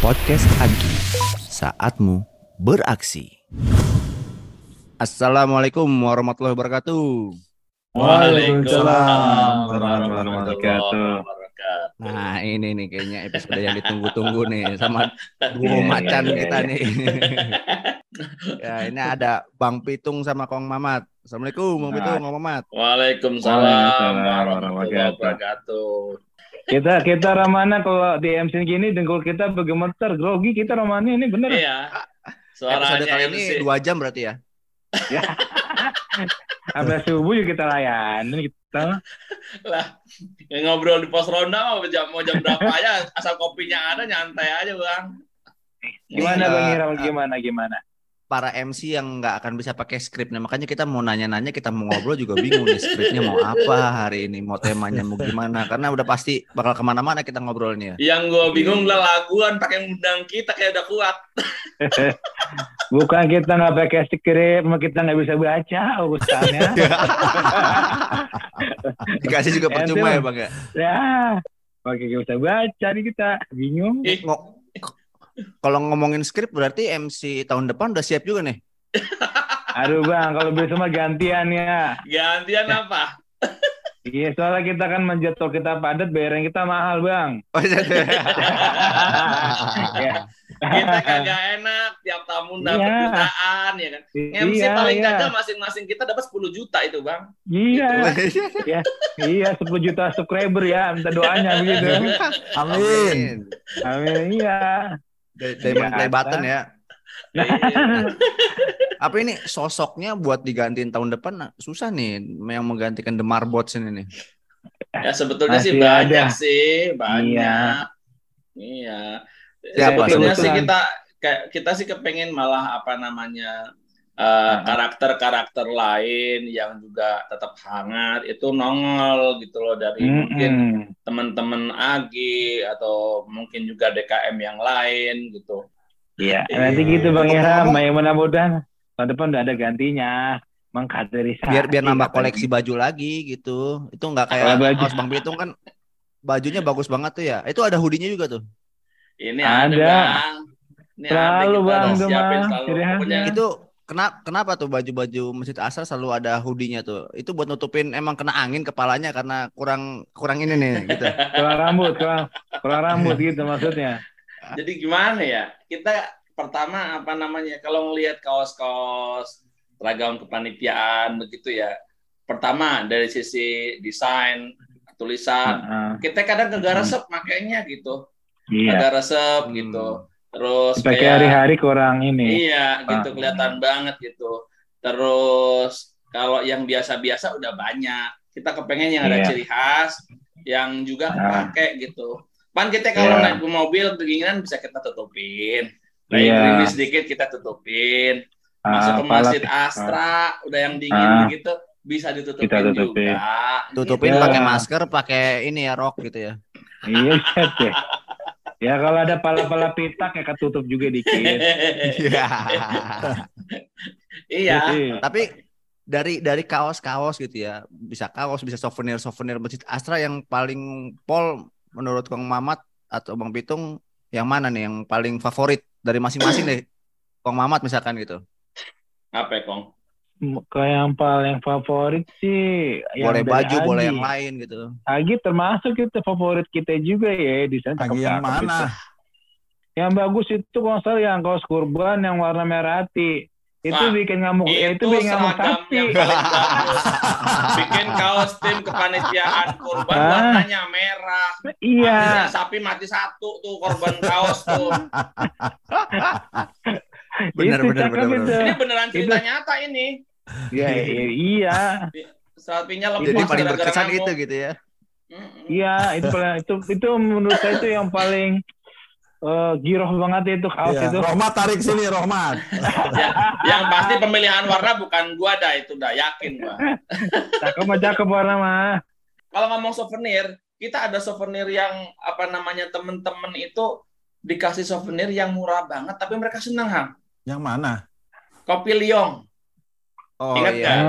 Podcast Agi, saatmu beraksi. Assalamualaikum warahmatullahi wabarakatuh. Waalaikumsalam warahmatullahi wabarakatuh. Nah ini nih kayaknya episode yang ditunggu-tunggu nih sama duo macan kita nih. ya ini ada Bang Pitung sama Kong Mamat. Assalamualaikum Bang Pitung, Kong Mamat. Waalaikumsalam Waalaikumsalam warahmatullahi wabarakatuh. Kita kita Ramana kalau di MC gini dengkul kita bergemeter grogi kita Ramana ini bener. Iya. Episode Suaranya kali ini dua jam berarti ya. Sampai subuh juga kita layanin kita. lah. Yang ngobrol di pos ronda mau jam mau jam berapa aja asal kopinya ada nyantai aja bang. Gimana Bang eh, Ira? Gimana gimana? Para MC yang nggak akan bisa pakai skrip, nah makanya kita mau nanya-nanya, kita mau ngobrol juga bingung nih skripnya mau apa hari ini, mau temanya mau gimana, karena udah pasti bakal ke mana-mana kita ngobrolnya. Yang gue bingung lah laguan pakai undang kita kayak udah kuat. Bukan kita nggak pakai skrip, kita nggak bisa baca urusannya. Dikasih juga percuma ya bang ya. ya, pakai nggak bisa baca nih kita bingung. Ih, Ngo- Kalau ngomongin skrip berarti MC tahun depan udah siap juga nih. Aduh bang, kalau bisa mah gantian ya. gantian apa? Iya, soalnya kita kan menjatuh kita padat, bayaran kita mahal bang. Oh, iya. Ya. Kita kagak enak tiap tamu dapat Iya. jutaan ya kan. MC Iya, paling iya. kagak masing-masing kita dapat 10 juta itu bang. Iya, ya, iya 10 juta subscriber ya, minta doanya begitu. Amin. Amin, iya. Diamond play button ya. Iya. Apa ini sosoknya buat digantiin tahun depan nah, susah nih yang menggantikan The Marbots ini nih. Ya sebetulnya sih Masih banyak ada. sih, banyak. Iya. Siapa sebetulnya sebut? sih kita kayak kita sih kepengen malah apa namanya eh, karakter-karakter lain yang juga tetap hangat itu nongol gitu loh dari mungkin Mm-mm. teman-teman Agi atau mungkin juga DKM yang lain gitu. Iya, nanti gitu Bang Ihram, yang mudah-mudahan tahun depan udah ada gantinya, mengkaderisasi. Biar biar nambah koleksi baju lagi gitu. Itu nggak kayak baju. kaos Bang Pitung kan bajunya bagus banget tuh ya. Itu ada hoodie-nya juga tuh. Ini Ada. ada, Bang. Ini Selalu, ada kita Bang, siapin selalu. Itu kenapa kenapa tuh baju-baju Masjid Asar selalu ada hoodie-nya tuh? Itu buat nutupin emang kena angin kepalanya karena kurang kurang ini nih gitu. Kurang rambut, kurang, kurang rambut gitu maksudnya. Jadi gimana ya? Kita pertama apa namanya? Kalau ngelihat kaos-kaos seragam kepanitiaan begitu ya. Pertama dari sisi desain, tulisan, Heeh. kita kadang kagak resep makanya gitu. Iya. Kagak resep Hmm. gitu. Terus Pakai kayak hari-hari kurang ini. iya gitu Ah. kelihatan banget gitu. Terus kalau yang biasa-biasa udah banyak. Kita kepengen yang ada Iya. ciri khas yang juga Ah. pakai gitu. Pan kita kalau Iya. naik ke mobil kedinginan bisa kita tutupin. Naik Iya. gerimis sedikit kita tutupin. Masuk Ah, ke pala- Masjid Astra udah yang dingin Ah. begitu bisa ditutupin Kita tutupin. juga. Tutupin Iya. pakai masker, pakai ini ya rok gitu ya. Iya, set ya. Ya kalau ada pala-pala pitak ya ketutup juga dikit. Iya. iya. Tapi dari dari kaos-kaos gitu ya, bisa kaos, bisa souvenir-souvenir Masjid Astra yang paling pol menurut Kang Mamat atau Bang Pitung yang mana nih yang paling favorit dari masing-masing deh. Kang Mamat misalkan gitu. Apa Kong? Kayak yang paling favorit sih yang boleh dari baju, boleh Agi. yang lain gitu. Agi termasuk itu favorit kita juga ya di sana. Agi yang mana? itu. Yang bagus itu salah yang kaos kurban yang warna merah hati. Itu Wah, bikin ngamuk, ya, itu bikin ngamuk sapi. yang paling bagus. Bikin kaos tim kepanitiaan kurban Ah. warnanya merah. Iya. Akhirnya sapi mati satu tuh korban kaos tuh. Bener, Itu bener, cakep bener, itu. Ini beneran cerita nyata ini. Iya, iya, iya. Sapinya lepas Jadi paling berkesan itu gitu ya. Iya, itu paling itu itu menurut saya itu yang paling eh, giroh banget itu kaos Iya. itu. Rohmat tarik sini, Rohmat. Ya, yang pasti pemilihan warna bukan gua dah itu dah yakin gua. Cakep mah cakep warna mah. Kalau ngomong souvenir, kita ada souvenir yang apa namanya temen-temen itu dikasih souvenir yang murah banget tapi mereka senang Hang. Yang mana? Kopi Liong. Oh Ingat iya. kan?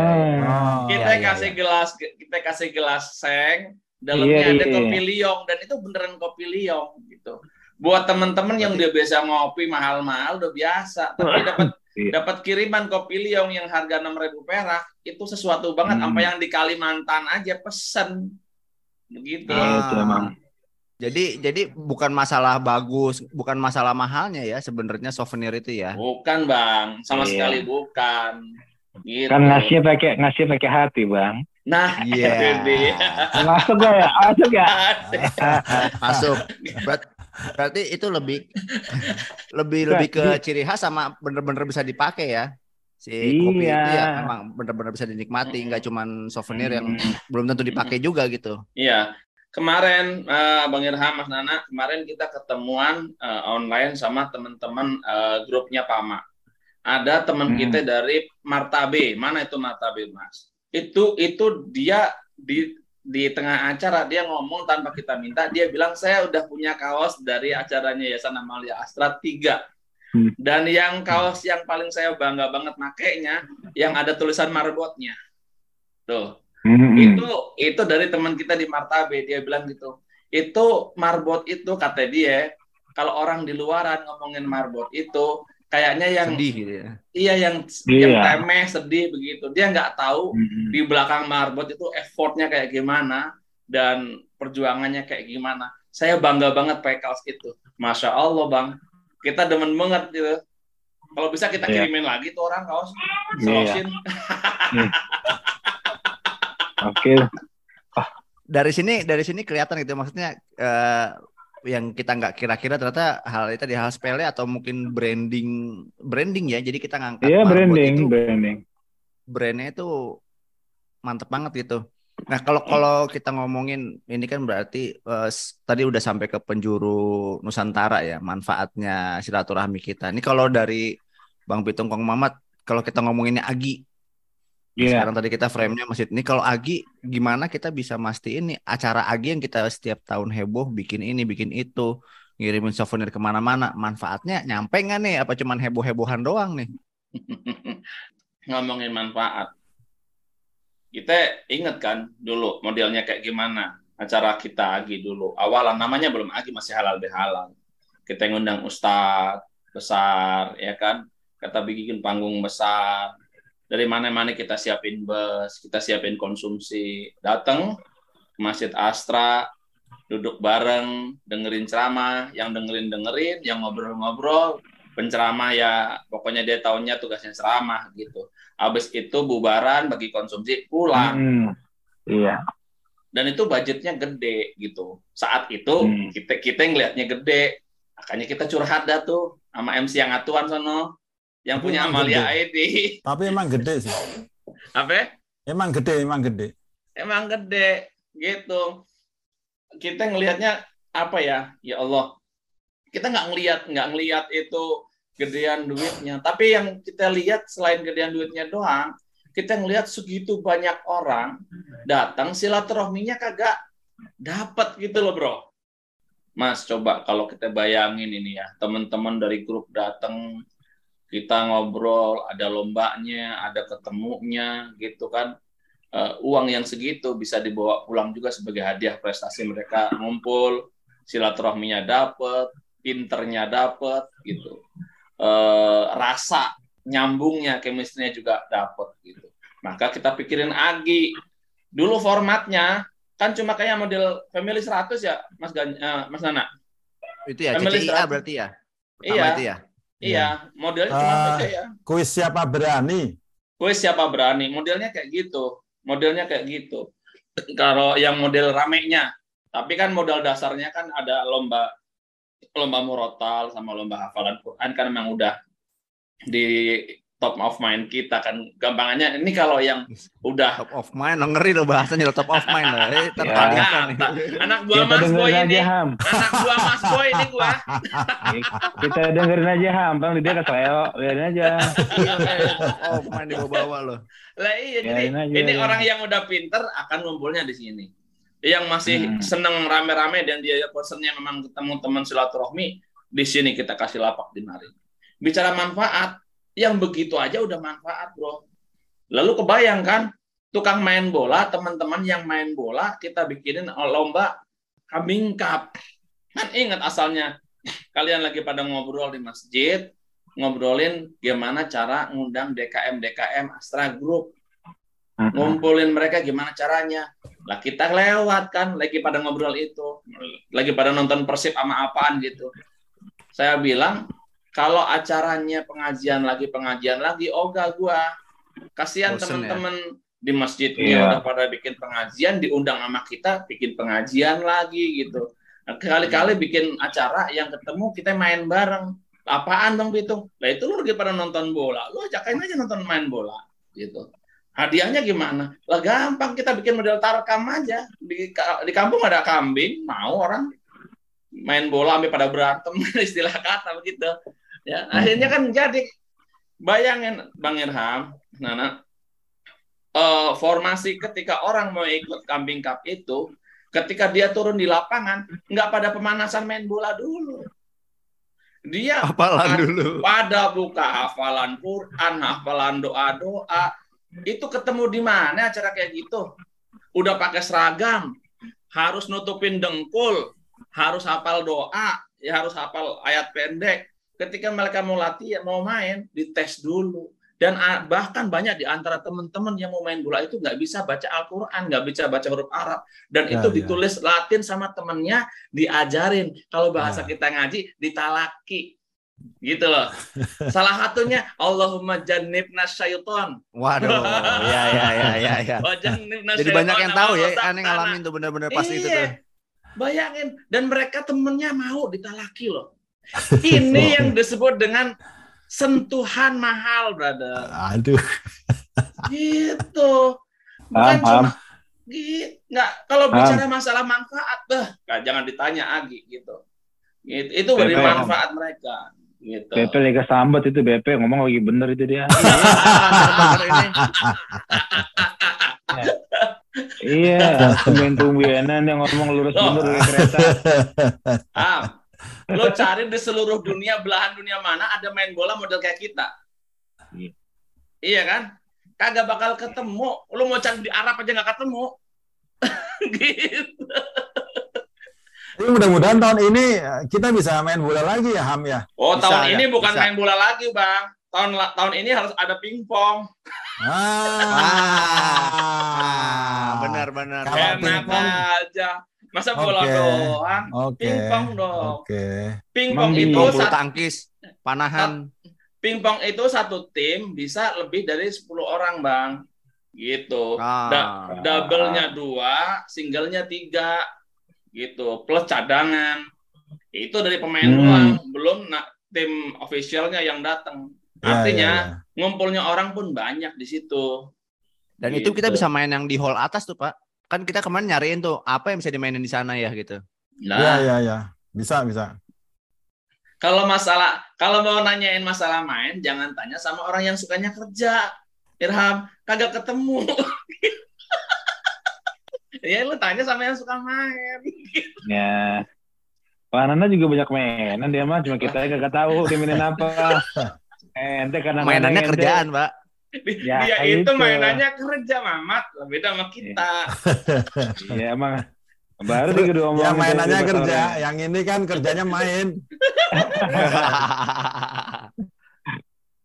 Oh, kita iya, iya, kasih gelas kita kasih gelas seng Iya, dalamnya ada iya. kopi liong dan itu beneran kopi liong gitu buat teman-teman yang udah biasa ngopi mahal-mahal udah biasa, tapi dapat Iya. dapat kiriman kopi liong yang harga 6.000 perak itu sesuatu banget Hmm. apa yang di Kalimantan aja pesen begitu Iya, itu emang. Jadi jadi bukan masalah bagus, bukan masalah mahalnya ya sebenarnya souvenir itu ya. bukan bang sama Iya. sekali bukan gitu Kan ngasih pakai ngasih pakai hati, Bang. nah Iya. dia Masuk gak ya? Masuk ya? Masuk. Berat- berarti itu lebih lebih lebih ke ciri khas sama bener-bener bisa dipakai ya. Si kopi Iya. itu ya memang bener-bener bisa dinikmati, nggak cuman souvenir yang Hmm. belum tentu dipakai juga gitu. Iya, kemarin eh, Bang Irham, Mas Nana, kemarin kita ketemuan eh, online sama teman-teman eh, grupnya Pama. Ada teman Hmm. kita dari Martabe, mana itu Martabe, Mas? Itu itu dia di di tengah acara dia ngomong tanpa kita minta, dia bilang saya udah punya kaos dari acaranya Yayasan Amalia Astra 3. Hmm. Dan yang kaos yang paling saya bangga banget makainya yang ada tulisan marbotnya. Tuh, Hmm. itu itu dari teman kita di Martabe dia bilang gitu itu marbot itu kata dia kalau orang di luaran ngomongin marbot itu kayaknya yang Sedih gitu ya. iya yang Iya. yang temeh sedih begitu dia nggak tahu Hmm. di belakang marbot itu effortnya kayak gimana dan perjuangannya kayak gimana saya bangga banget pakai kaos itu masya allah bang kita demen banget gitu kalau bisa kita Iya. kirimin lagi tuh orang kaos Iya. selosin Oke. Dari sini dari sini kelihatan gitu maksudnya eh, yang kita nggak kira-kira ternyata hal itu di hal sepele atau mungkin branding branding ya. Jadi kita ngangkat Iya, marbot branding, itu branding. brandnya itu mantep banget gitu. Nah kalau kalau kita ngomongin ini kan berarti s- tadi udah sampai ke penjuru Nusantara ya manfaatnya silaturahmi kita. Ini kalau dari Bang Pitung Kong Mamat kalau kita ngomonginnya Agi, Iya. sekarang tadi kita frame-nya masih ini kalau Agi gimana kita bisa mastiin nih acara Agi yang kita setiap tahun heboh bikin ini bikin itu ngirimin souvenir ke mana-mana manfaatnya nyampe nggak nih apa cuman heboh-hebohan doang nih? ngomongin manfaat. Kita inget kan dulu modelnya kayak gimana acara kita Agi dulu. Awalan namanya belum Agi masih halal bihalal. Kita ngundang ustadz besar ya kan. Kita bikin panggung besar. Dari mana-mana kita siapin bus, kita siapin konsumsi. Datang ke Masjid Astra, duduk bareng, dengerin ceramah, yang dengerin-dengerin, yang ngobrol-ngobrol, penceramah ya pokoknya dia tahunnya tugasnya ceramah gitu. Habis itu bubaran bagi konsumsi pulang Hmm. Iya. dan itu budgetnya gede gitu. Saat itu Hmm. kita kita ngelihatnya gede, makanya kita curhat dah tuh sama MC yang atuan sono yang punya emang Amalia gede. ID. Tapi emang gede sih. Apa? Emang gede, emang gede. Emang gede gitu. Kita ngelihatnya apa ya? Ya Allah. Kita nggak ngelihat nggak ngelihat itu gedean duitnya, tapi yang kita lihat selain gedean duitnya doang, kita ngelihat segitu banyak orang datang silaturahminya kagak dapat gitu loh, Bro. Mas, coba kalau kita bayangin ini ya, teman-teman dari grup datang, kita ngobrol, ada lombanya, ada ketemunya, gitu kan. Eh, uang yang segitu bisa dibawa pulang juga sebagai hadiah prestasi mereka ngumpul, silaturahminya dapet, pinternya dapet, gitu. Eh, rasa nyambungnya, chemistry-nya juga dapet, gitu. Maka kita pikirin Agi. Dulu formatnya kan cuma kayak model Family 100 ya, Mas Gan eh, Mas Nana. Itu ya Family CCIA berarti ya? Pertama Iya, itu ya? Iya, modelnya cuma beda ya. Kuis siapa berani? Kuis siapa berani? Modelnya kayak gitu. Modelnya kayak gitu. Kalau yang model ramenya, tapi kan modal dasarnya kan ada lomba lomba murotal sama lomba hafalan Quran kan memang udah di top of mind kita kan gampangannya ini kalau yang udah Top of mind, lo ngeri lo bahasanya lo top of mind lo. Eh, Ya. tertarik anak buah Kita Mas Boy aja ini Ham. anak buah Mas Boy ini gua Kita dengerin aja Ham. Bang dia kesleo. Biarin aja. Top of mind dibawa-bawa lo. lah iya jadi aja, ini ya. orang yang udah pinter akan ngumpulnya di sini yang masih Hmm. seneng rame-rame dan dia pesennya memang ketemu teman silaturahmi di sini kita kasih lapak di mari bicara manfaat yang begitu aja udah manfaat bro. Lalu kebayang kan tukang main bola teman-teman yang main bola kita bikinin lomba kambing cup kan ingat asalnya kalian lagi pada ngobrol di masjid, ngobrolin gimana cara ngundang DKM DKM Astra Group, ngumpulin mereka gimana caranya. Lah kita lewat kan, lagi pada ngobrol itu, lagi pada nonton Persib sama apaan gitu. Saya bilang kalau acaranya pengajian lagi pengajian lagi, ogah gua. Kasihan Bosen ya? teman-teman di masjidnya Iya. udah pada bikin pengajian, diundang sama kita bikin pengajian lagi gitu. Nah, Kali-kali bikin acara yang ketemu kita main bareng. Apaan bang Pitung? Nah itu lu lagi pada nonton bola, lu ajakin aja nonton main bola gitu. Hadiahnya gimana? Lah gampang kita bikin model tarkam aja. Di, di kampung ada kambing, mau orang main bola sampai pada berantem istilah kata begitu. Ya, akhirnya kan jadi bayangin Bang Irham, Nana, eh, formasi ketika orang mau ikut kambing cup itu, ketika dia turun di lapangan, nggak pada pemanasan main bola dulu. Dia Apalan dulu. pada buka hafalan Quran, hafalan doa-doa. Itu ketemu di mana acara kayak gitu? Udah pakai seragam, harus nutupin dengkul, harus hafal doa, ya harus hafal ayat pendek. Ketika mereka mau latihan, mau main, dites dulu. Dan ah, bahkan banyak di antara teman-teman yang mau main bola itu nggak bisa baca Al-Quran, nggak bisa baca huruf Arab. Dan Ya, itu ya. ditulis Latin sama temennya, diajarin. Kalau bahasa Ya. kita ngaji, ditalaki. Gitu loh. Salah satunya Allahumma jannibna syaiton. Waduh, ya ya ya ya ya. Jannibna Jadi banyak yang tahu ya, aneh ngalamin tuh bener-bener pas itu Iya. tuh. Bayangin dan mereka temennya mau ditalaki loh. Ini yang disebut dengan sentuhan mahal, brother. Aduh. Gitu. Bukan Paham, cuma gitu. Nggak, kalau Paham. bicara masalah manfaat, bah, nggak, jangan ditanya Agi gitu. Gitu. Itu beri BP. manfaat mereka. Gitu. BP Liga Sambat itu BP ngomong lagi bener itu dia. Ini. iya, tumben-tumbenan yang ngomong lurus bener kayak kereta. Ah, lo cari di seluruh dunia belahan dunia mana ada main bola model kayak kita. Iya. Iya kan? Kagak bakal ketemu. Lo mau cari di Arab aja nggak ketemu. gitu. Tapi mudah-mudahan tahun ini eh, kita bisa main bola lagi ya Ham ya. Oh, Bisa, tahun ya, ini bukan bisa. main bola lagi, Bang. Tahun tahun ini harus ada pingpong. Ah, benar-benar. Kalau Enak pingpong- aja. Masa bola Oke. doang? Oke. Pingpong dong. Oke. Pingpong itu bulu satu, tangkis, panahan. pingpong itu satu tim bisa lebih dari 10 orang, Bang. Gitu. Ah. Da- double-nya dua, single-nya tiga, gitu. Plus cadangan. Itu dari pemain Hmm. doang, belum na- tim officialnya yang datang. Ya, Artinya ya, ya. ngumpulnya orang pun banyak di situ. Dan itu kita Gitu. bisa main yang di hall atas tuh, Pak. Kan kita kemarin nyariin tuh apa yang bisa dimainin di sana ya gitu. Nah, Ya, ya, ya. Bisa, bisa. kalau masalah kalau mau nanyain masalah main, jangan tanya sama orang yang sukanya kerja. Irham, kagak ketemu. ya lu tanya sama yang suka main. Ya. Pak Nana juga banyak mainan dia mah, cuma kita yang gak tahu dia mainin apa. Ente karena Mainannya ente- kerjaan, Pak. Ya, Dia itu itu. mainannya kerja, Mamat. Beda sama kita. Iya emang. Baru dia kedua. Yang mainannya kerja, masalah. yang ini kan kerjanya main.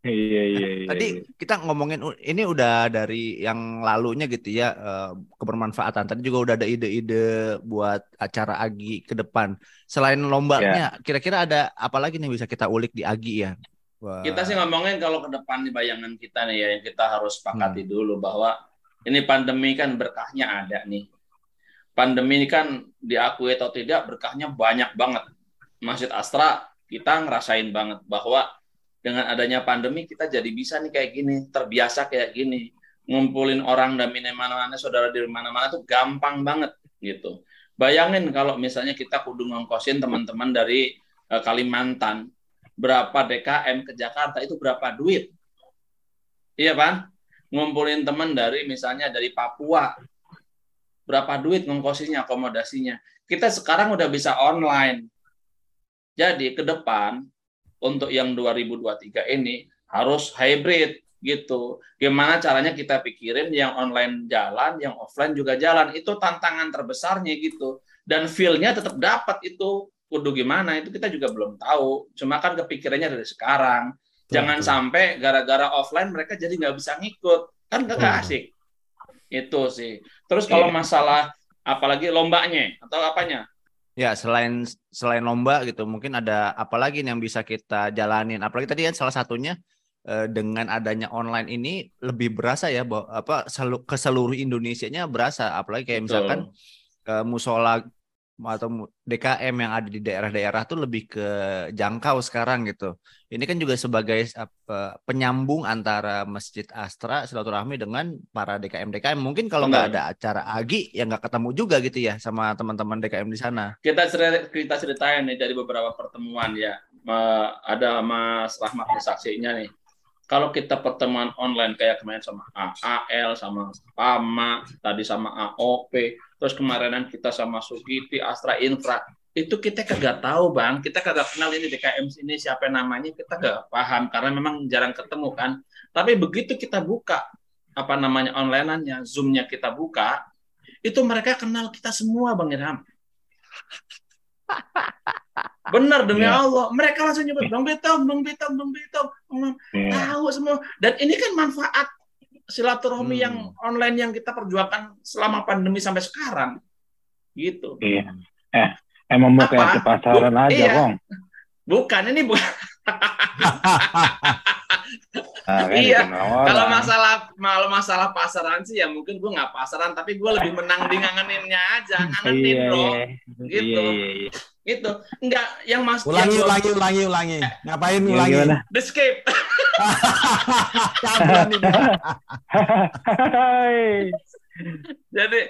Iya iya iya. Tadi iya. kita ngomongin ini udah dari yang lalunya gitu ya eh, kebermanfaatan. Tadi juga udah ada ide-ide buat acara Agi ke depan. Selain lombanya, kira-kira ada apa lagi nih bisa kita ulik di Agi ya? Wah. Kita sih ngomongin kalau ke depan di bayangan kita nih ya, yang kita harus Hmm. sepakati dulu bahwa ini pandemi kan berkahnya ada nih. Pandemi ini kan diakui atau tidak berkahnya banyak banget. Masjid Astra kita ngerasain banget bahwa dengan adanya pandemi kita jadi bisa nih kayak gini, terbiasa kayak gini. Ngumpulin orang dan mana-mana saudara di mana-mana tuh gampang banget gitu. Bayangin kalau misalnya kita kudu ngongkosin teman-teman dari eh, Kalimantan, berapa DKM ke Jakarta itu berapa duit? Iya kan? Ngumpulin teman dari misalnya dari Papua, berapa duit ngongkosinya, akomodasinya. Kita sekarang udah bisa online. Jadi ke depan untuk yang 2023 ini harus hybrid gitu. Gimana caranya kita pikirin yang online jalan, yang offline juga jalan. Itu tantangan terbesarnya gitu. Dan feel-nya tetap dapat itu kudu gimana itu kita juga belum tahu. Cuma kan kepikirannya dari sekarang. Jangan sampai gara-gara offline mereka jadi nggak bisa ngikut. Kan nggak asik. Itu sih. Terus kalau Iya. masalah apalagi lombanya atau apanya? Ya, selain selain lomba gitu, mungkin ada apa lagi yang bisa kita jalanin. Apalagi tadi kan salah satunya eh, dengan adanya online ini lebih berasa ya bahwa apa ke seluruh Indonesianya berasa. Apalagi kayak misalkan eh, musola atau DKM yang ada di daerah-daerah tuh lebih ke jangkau sekarang gitu. Ini kan juga sebagai apa, penyambung antara Masjid Astra silaturahmi dengan para DKM DKM. Mungkin kalau nggak ada acara Agi ya nggak ketemu juga gitu ya sama teman-teman DKM di sana. kita cerita, kita ceritain nih dari beberapa pertemuan ya. Ada Mas Rahmat saksinya nih. Kalau kita pertemuan online kayak kemarin sama AAL, sama PAMA, tadi sama AOP, terus kemarinan kita sama Sugiti, Astra Infra, itu kita kagak tahu bang, kita kagak kenal ini DKM ini siapa namanya, kita gak paham karena memang jarang ketemu kan. Tapi begitu kita buka apa namanya onlineannya, zoomnya kita buka, itu mereka kenal kita semua bang Irham. Benar demi Iya. Allah, mereka langsung nyebut Bang Betom, Bang Betom, Bang Betom, Bang Iya. tahu semua. Dan ini kan manfaat silaturahmi Hmm. yang online yang kita perjuangkan selama pandemi sampai sekarang. Gitu. Iya. Eh, emang mau kayak ke pasaran Bu- aja, iya. Bukan ini bukan Nah, kan Iya. kalau masalah kalau masalah pasaran sih ya mungkin gue nggak pasaran tapi gue lebih menang di ngangeninnya aja ngangenin Iya, bro iya. Gitu. Iya, iya, iya. Gitu. Enggak yang mas Ulangi, yang ulangi, ulangi, ulangi. Ngapain Iya, ulangi? gimana? the escape. Jadi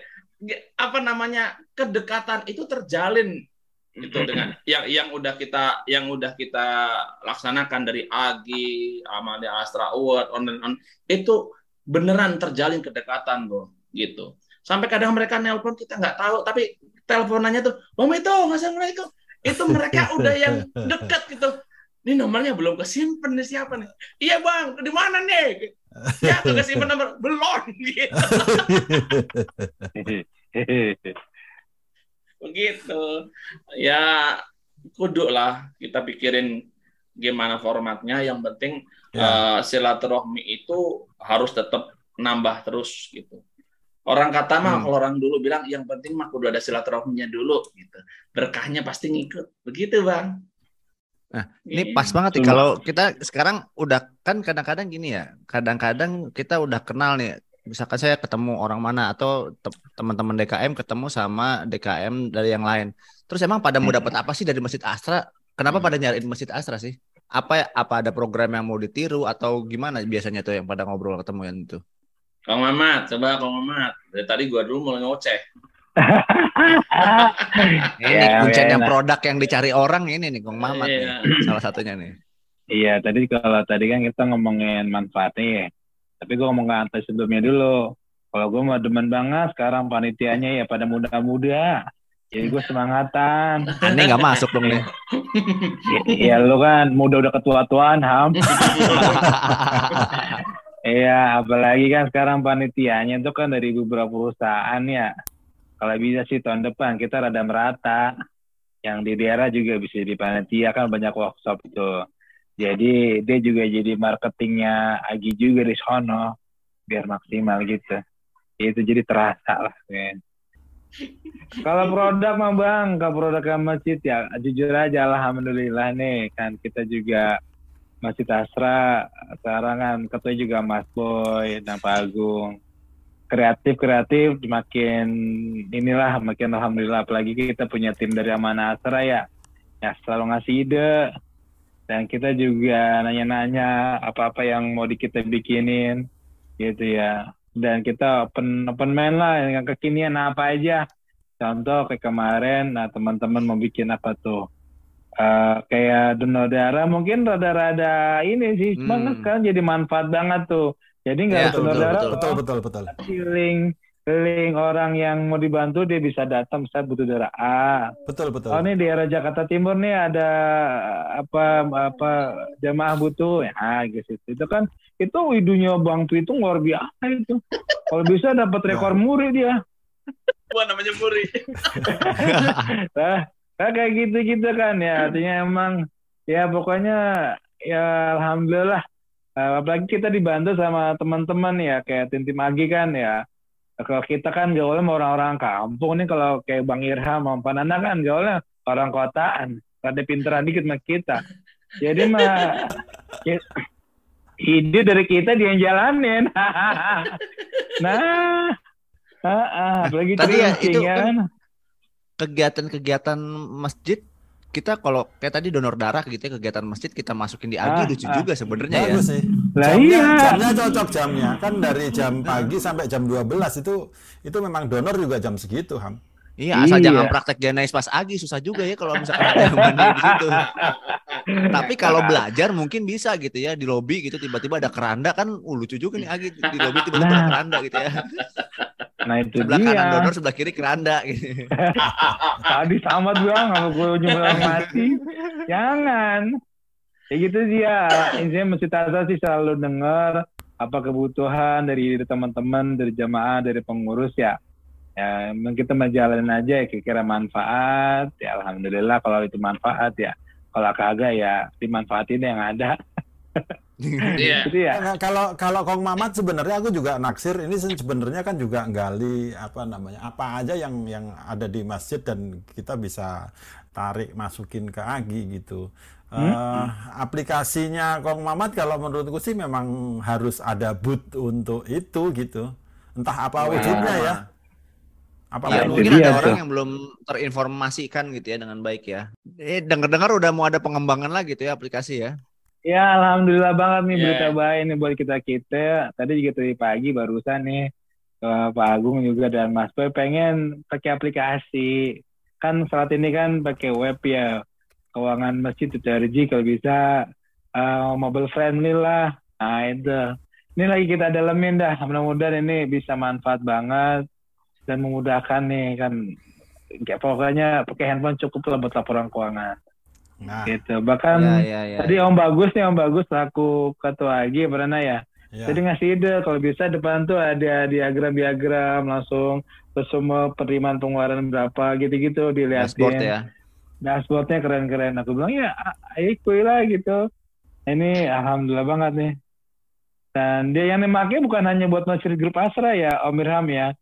apa namanya kedekatan itu terjalin itu dengan yang yang udah kita yang udah kita laksanakan dari Agi, Amalia Astra Award, on and on. Itu beneran terjalin kedekatan bro gitu sampai kadang mereka nelpon kita nggak tahu tapi teleponannya tuh Bang Beto assalamualaikum. Itu mereka udah yang dekat gitu. Ini nomornya belum kesimpan nih siapa nih? Iya bang di mana nih? Ya kesimpan nomor. Belum gitu. Begitu. Ya kudu lah kita pikirin gimana formatnya. Yang penting Ya. eh, silaturahmi itu harus tetap nambah terus gitu orang kata mah Hmm. kalau orang dulu bilang yang penting mah kudu ada silaturahminya dulu gitu berkahnya pasti ngikut begitu bang Nah, Ini pas banget nih kalau kita sekarang udah kan kadang-kadang gini ya, kadang-kadang kita udah kenal nih. Misalkan saya ketemu orang mana atau te- teman-teman DKM ketemu sama DKM dari yang lain. Terus emang pada mau Hmm. dapat apa sih dari Masjid Astra? Kenapa pada nyariin Masjid Astra sih? Apa apa ada program yang mau ditiru atau gimana biasanya tuh yang pada ngobrol ketemu yang itu? Kang Mamat coba Kang Mamat dari tadi gua dulu mau ngoceh Ini Ya, kuncinya enak. produk yang dicari orang ini nih, Kong Mamat nih. Iya. Salah satunya nih. Iya, tadi kalau tadi kan kita ngomongin manfaatnya ya. Tapi gue ngomong ke sebelumnya dulu. Kalau gue mau demen banget sekarang panitianya ya pada muda-muda. Jadi gue semangatan. Aneh nggak masuk dong nih. Iya lu kan muda udah ketua-tuaan Ham. Iya, apalagi kan sekarang panitianya itu kan dari beberapa perusahaan ya. Kalau bisa sih tahun depan kita rada merata. Yang di daerah juga bisa di panitia kan banyak workshop itu. Jadi dia juga jadi marketingnya Agi juga di sono biar maksimal gitu. Itu jadi terasa lah. men. Kalau produk mah bang, kalau produk masjid ya jujur aja alhamdulillah nih kan kita juga Masjid Asra sekarang kan ketua juga Mas Boy dan Pak Agung. Kreatif kreatif makin inilah makin alhamdulillah. Apalagi kita punya tim dari Amanah Asra ya. Ya selalu ngasih ide. Dan kita juga nanya-nanya apa-apa yang mau di kita bikinin gitu ya. Dan kita open open main lah yang kekinian apa aja. Contoh kayak kemarin nah teman-teman mau bikin apa tuh Eh, kayak donor darah mungkin rada-rada ini sih cuma Hmm. kan sekarang jadi manfaat banget tuh jadi nggak harus donor betul, darah betul. Betul, betul, betul. link link orang yang mau dibantu dia bisa datang saya butuh darah A Betul, betul. oh ini daerah Jakarta Timur nih ada apa apa jamaah butuh ya gitu itu kan itu idunya Bang Twi itu luar biasa itu kalau bisa dapat rekor muri dia Gua namanya Muri Nah, Nah, kayak gitu-gitu kan ya. Artinya emang ya pokoknya ya alhamdulillah. Uh, apalagi kita dibantu sama teman-teman ya kayak tim tim Agi kan ya. Kalau kita kan gaulnya sama orang-orang kampung nih kalau kayak Bang Irham sama Pak Nana kan gaulnya orang kotaan. Ada pinteran dikit sama kita. Jadi mah ya, ide dari kita dia yang jalanin. Nah ah, ah, apalagi Tadi ya, itu kan Kegiatan-kegiatan masjid kita kalau kayak tadi donor darah gitu ya kegiatan masjid kita masukin di Ah, Agi lucu ah. juga sebenarnya ya. Bagus sih. Lah Jamnya, iya. jamnya cocok jamnya. Kan dari jam pagi sampai jam 12 itu itu memang donor juga jam segitu, Ham. Iya, asal Iya. jangan praktek Janais pas Agi susah juga ya kalau misalkan ada yang mandi di situ. Tapi kalau belajar mungkin bisa gitu ya di lobi gitu tiba-tiba ada keranda kan uh, lucu juga nih Agi di lobi tiba-tiba ada Nah. keranda gitu ya. nah itu Sebelah dia kanan donor, sebelah kiri keranda gitu. tadi sama bang sama gue nyumbang mati jangan ya gitu dia intinya masjid Azhar sih selalu dengar apa kebutuhan dari teman-teman dari jamaah dari pengurus ya ya kita menjalani aja ya kira-kira manfaat ya alhamdulillah kalau itu manfaat ya kalau kagak ya dimanfaatin yang ada Iya. gitu ya Nah, kalau kalau Kong Mamat sebenarnya aku juga naksir ini se- sebenarnya kan juga gali apa namanya apa aja yang yang ada di masjid dan kita bisa tarik masukin ke Agi gitu. Eh, aplikasinya Kong Mamat kalau menurutku sih memang harus ada boot untuk itu gitu. Entah apa wujudnya ya. Apa Iya, itu mungkin dia ada orang tuh. yang belum terinformasikan gitu ya dengan baik ya. Eh dengar-dengar udah mau ada pengembangan lagi gitu ya aplikasi ya. Ya, alhamdulillah banget nih Yeah. berita baik nih buat kita kita. Tadi juga tadi pagi barusan nih eh, Pak Agung juga dan Mas Boy pengen pakai aplikasi. Kan saat ini kan pakai web ya. Keuangan masjid TRG kalau bisa eh, mobile friendly lah. Nah itu. Ini lagi kita dalemin dah. Mudah-mudahan ini bisa manfaat banget dan memudahkan nih kan. Kayak pokoknya pakai handphone cukup lah buat laporan keuangan. Nah, Gitu. Bahkan ya, ya, ya. Tadi Om Bagus nih, Om Bagus selaku ketua AG pernah ya. ya. Jadi ngasih ide kalau bisa depan tuh ada diagram-diagram langsung terus semua penerimaan pengeluaran berapa gitu-gitu dilihatin. dashboard ya. Dashboardnya keren-keren. Aku bilang ya ayo kuy lah gitu. Ini alhamdulillah banget nih. Dan dia yang dipakai bukan hanya buat masjid grup Asra ya, Om Irham ya.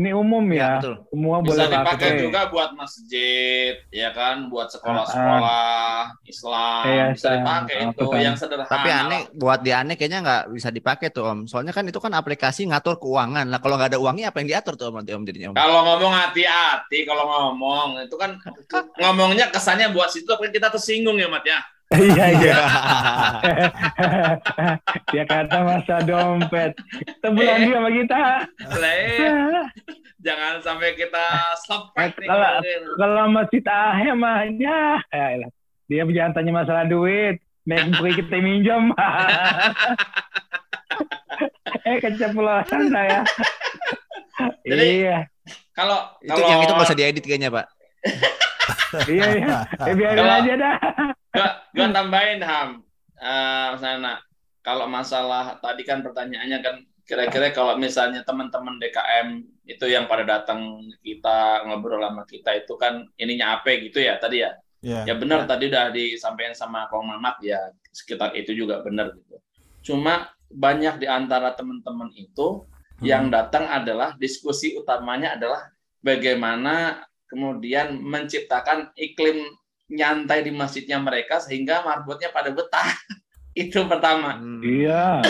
Ini umum Iya, ya. betul. Semua Bisa boleh dipakai pakai. juga buat masjid, ya kan, buat sekolah-sekolah Islam, Iya, bisa Sam. dipakai itu kan? yang sederhana. Tapi aneh buat di aneh kayaknya nggak bisa dipakai tuh Om. Soalnya kan itu kan aplikasi ngatur keuangan. Lah kalau nggak ada uangnya apa yang diatur tuh Om nanti Om jadinya Om? Kalau ngomong hati-hati, kalau ngomong itu kan ngomongnya kesannya buat situ, tapi kita tersinggung ya, Mat ya. Iya iya. Dia kata masa dompet. Tebulan dia sama kita. Lah, eh, Jangan sampai kita sampai nih. Kalau- Kalau masih tahe mah ya. ya elah. Dia jangan tanya masalah duit. Nek pergi kita minjem. eh keceplosan saya. Jadi- iya, Kalau itu kalau yang itu nggak usah diedit kayaknya Pak. iya, iya. Eh, biarin Kalau- aja dah. Gua, gua tambahin Ham, Eh Mas Nana, kalau masalah tadi kan pertanyaannya kan kira-kira kalau misalnya teman-teman DKM itu yang pada datang kita ngobrol sama kita itu kan ininya apa gitu ya tadi ya. Ya. Ya benar tadi udah disampaikan sama Kong Mamat ya sekitar itu juga benar gitu. Cuma banyak di antara teman-teman itu yang datang adalah diskusi utamanya adalah bagaimana kemudian menciptakan iklim nyantai di masjidnya mereka sehingga marbotnya pada betah. itu pertama. Hmm. Iya,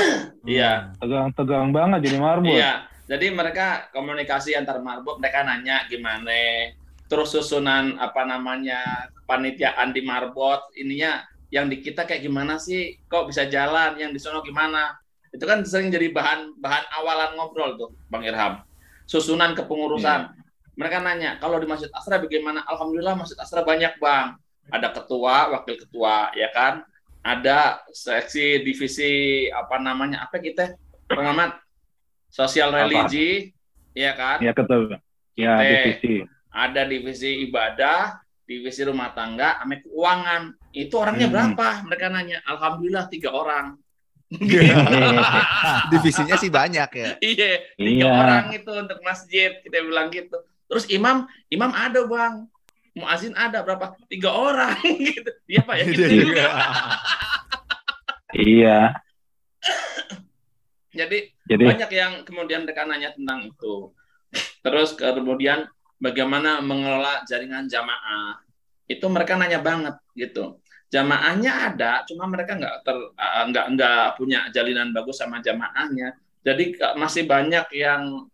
Iya. tegang-tegang banget jadi marbot. Iya. Jadi mereka komunikasi antar marbot, mereka nanya gimana, terus susunan apa namanya kepanitiaan di marbot, ininya yang di kita kayak gimana sih, kok bisa jalan, yang di sono gimana? Itu kan sering jadi bahan bahan awalan ngobrol tuh, Bang Irham. Susunan kepengurusan. Mereka nanya, kalau di Masjid Asra bagaimana? Alhamdulillah Masjid Asra banyak bang. Ada ketua, wakil ketua, ya kan? Ada seksi divisi apa namanya? Apa kita? Pengamat sosial Apa? religi, ya kan? Iya betul. Ya, Oke. divisi. Ada divisi ibadah, divisi rumah tangga, sama keuangan. Itu orangnya Hmm. berapa? Mereka nanya. Alhamdulillah tiga orang. Divisinya sih banyak ya. Iya, tiga Iya. orang itu untuk masjid kita bilang gitu. Terus imam, imam ada bang. Muazin ada berapa? Tiga orang gitu. Iya pak ya gitu. Iya. juga Iya. jadi Jadi banyak yang kemudian mereka nanya tentang itu. Terus kemudian bagaimana mengelola jaringan jamaah. Itu mereka nanya banget gitu. Jamaahnya ada cuma mereka nggak ter eh, nggak nggak punya jalinan bagus sama jamaahnya. Jadi masih banyak yang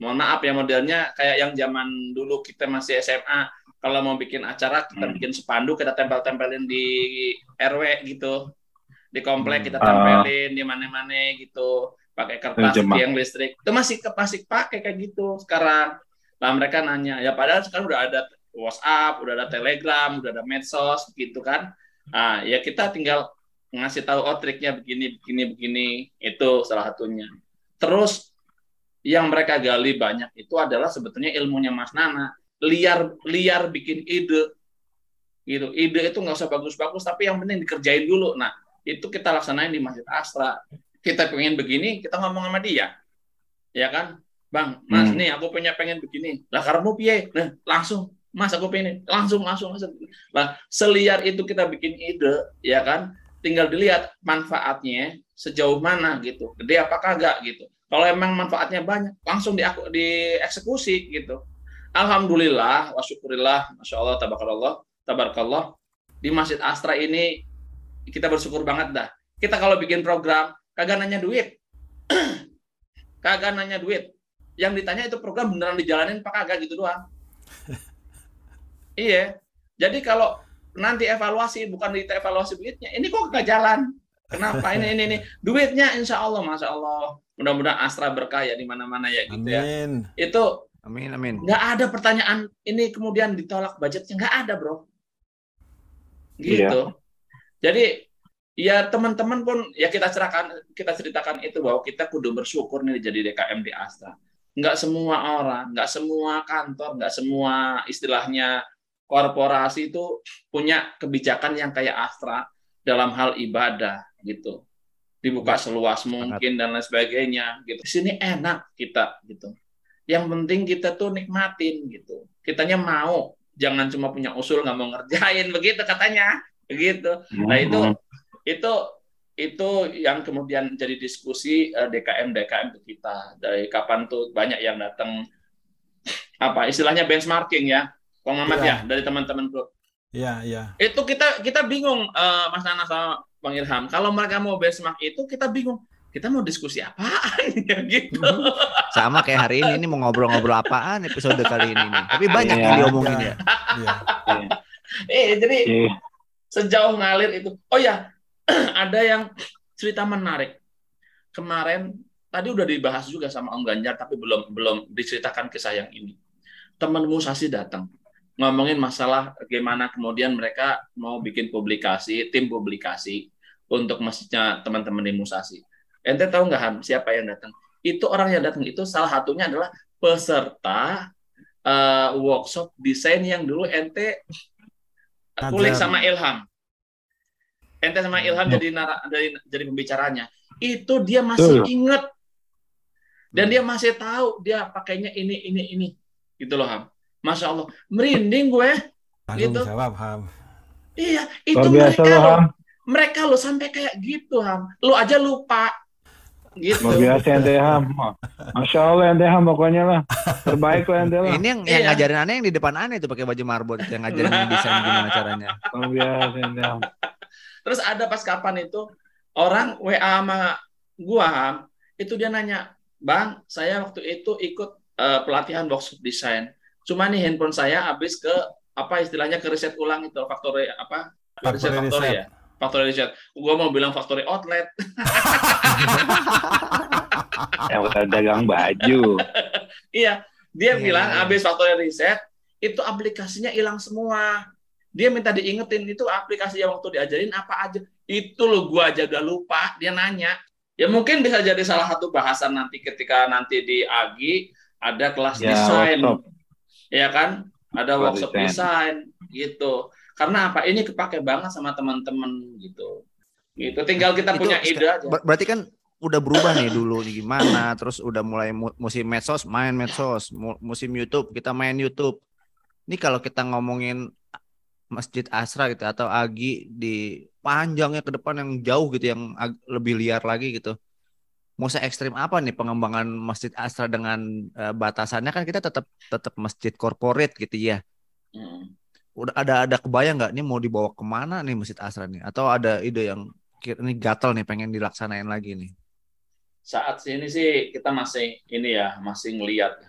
mohon maaf ya modelnya kayak yang zaman dulu kita masih SMA kalau mau bikin acara kita Hmm. bikin spanduk kita tempel-tempelin di RW gitu. Di komplek kita Ah. tempelin di mana-mana gitu. Pakai kertas Jemaah. tiang listrik. Itu masih ke masih pakai kayak gitu sekarang. Lah mereka nanya ya padahal sekarang udah ada WhatsApp udah ada Telegram udah ada medsos gitu kan. Ah ya kita tinggal ngasih tahu oh triknya begini begini begini. Itu salah satunya. Terus yang mereka gali banyak itu adalah sebetulnya ilmunya Mas Nana liar liar bikin ide. Gitu. Ide itu nggak usah bagus-bagus tapi yang penting dikerjain dulu. Nah itu kita laksanain di Masjid Astra kita pengen begini kita ngomong sama dia. Ya kan? Bang mas Hmm. nih aku punya pengen begini. Lah karena piye? Nah langsung. Mas aku pengen langsung langsung langsung. Lah seliar itu kita bikin ide ya kan? Tinggal dilihat manfaatnya sejauh mana gitu. Gede apa kagak gitu. Kalau emang manfaatnya banyak langsung di dieksekusi gitu alhamdulillah wa syukurillah masya Allah tabarakallah tabarakallah. Di Masjid Astra ini kita bersyukur banget dah. Kita kalau bikin program kagak nanya duit. Kagak nanya duit. Yang ditanya itu program beneran dijalanin apa kagak gitu doang. Iya. Jadi kalau nanti evaluasi bukan kita evaluasi duitnya ini kok gak jalan? Kenapa? Ini ini ini. Duitnya insya Allah masya Allah. Mudah-mudahan Astra berkah ya di mana-mana ya gitu ya. Amin. itu Amin amin. nggak ada pertanyaan ini kemudian ditolak budgetnya. Nggak ada bro. Gitu. Jadi ya teman-teman pun ya kita ceritakan kita ceritakan itu bahwa kita kudu bersyukur nih jadi DKM di Astra. Nggak semua orang nggak semua kantor nggak semua istilahnya korporasi itu punya kebijakan yang kayak Astra dalam hal ibadah gitu. Dibuka seluas mungkin dan lain sebagainya gitu. Di sini enak kita gitu yang penting kita tuh nikmatin gitu. Kitanya mau jangan cuma punya usul nggak mau ngerjain begitu katanya begitu. Nah itu itu itu yang kemudian jadi diskusi eh, DKM DKM ke kita. Dari kapan tuh banyak yang datang apa istilahnya benchmarking ya Bang Mamat Iya. ya dari teman-teman bro Iya, iya. itu kita kita bingung eh, Mas Nana sama Bang Ilham. Kalau mereka mau benchmark itu kita bingung kita mau diskusi apaan ya gitu Sama kayak hari ini ini mau ngobrol-ngobrol apaan episode kali ini nih. Tapi banyak Iya. yang diomongin ya. Iya. eh jadi Iya. sejauh ngalir itu. Oh ya, ada yang cerita menarik. Kemarin tadi udah dibahas juga sama Om Ganjar tapi belum belum diceritakan kisah yang ini. Teman Musasi datang ngomongin masalah bagaimana kemudian mereka mau bikin publikasi, tim publikasi untuk masjidnya teman-teman di Musasi. Ente tahu nggak Ham siapa yang datang? Itu orang yang datang itu salah satunya adalah peserta eh, workshop desain yang dulu ente kulik sama Ilham. Ente sama Ilham Hmm. jadi nara, jadi jadi pembicaranya. Itu dia masih inget dan dia masih tahu dia pakainya ini ini ini gitu loh Ham. Masya Allah merinding gue. Tanggung Gitu. jawab, Ham. Iya itu Luar biasa mereka loh. Ham. Mereka lo sampai kayak gitu Ham. Lu aja lupa gitu. Luar biasa Ham. Masya Allah Ham pokoknya lah. Terbaik lah lah. Ini yang yang Iya. ngajarin aneh yang di depan aneh itu pakai baju marbot yang ngajarin desain gimana caranya. Luar biasa Ham. Terus ada pas kapan itu orang WA sama gua Ham, itu dia nanya, "Bang, saya waktu itu ikut eh, pelatihan workshop desain. Cuma nih handphone saya habis ke apa istilahnya ke riset ulang itu factory apa? riset Factory factory reset. ya. Factory reset. Gua mau bilang factory outlet. Yang udah dagang baju. Iya, dia Iya, bilang iya. habis factory reset itu aplikasinya hilang semua. Dia minta diingetin itu aplikasi yang waktu diajarin apa aja. Itu loh gua aja udah lupa. Dia nanya. Ya mungkin bisa jadi salah satu bahasan nanti ketika nanti di AGI ada kelas Ya, desain. workshop. Ya kan? Ada workshop desain gitu. Karena apa? Ini kepake banget sama teman-teman gitu. Gitu. Tinggal kita Itu punya ide aja. Ber- Berarti kan udah berubah nih dulu nih gimana terus udah mulai mu- musim medsos main medsos mu- musim YouTube kita main YouTube Ini kalau kita ngomongin Masjid Asra gitu atau Agi di panjangnya ke depan yang jauh gitu yang lebih liar lagi gitu. Mau se ekstrim apa nih pengembangan Masjid Asra dengan uh, batasannya kan kita tetap tetap masjid korporat gitu ya. Udah ada ada kebayang nggak nih mau dibawa ke mana nih Masjid Asra nih? Atau ada ide yang ini gatel nih pengen dilaksanain lagi nih? Saat ini sih kita masih ini ya masih ngelihat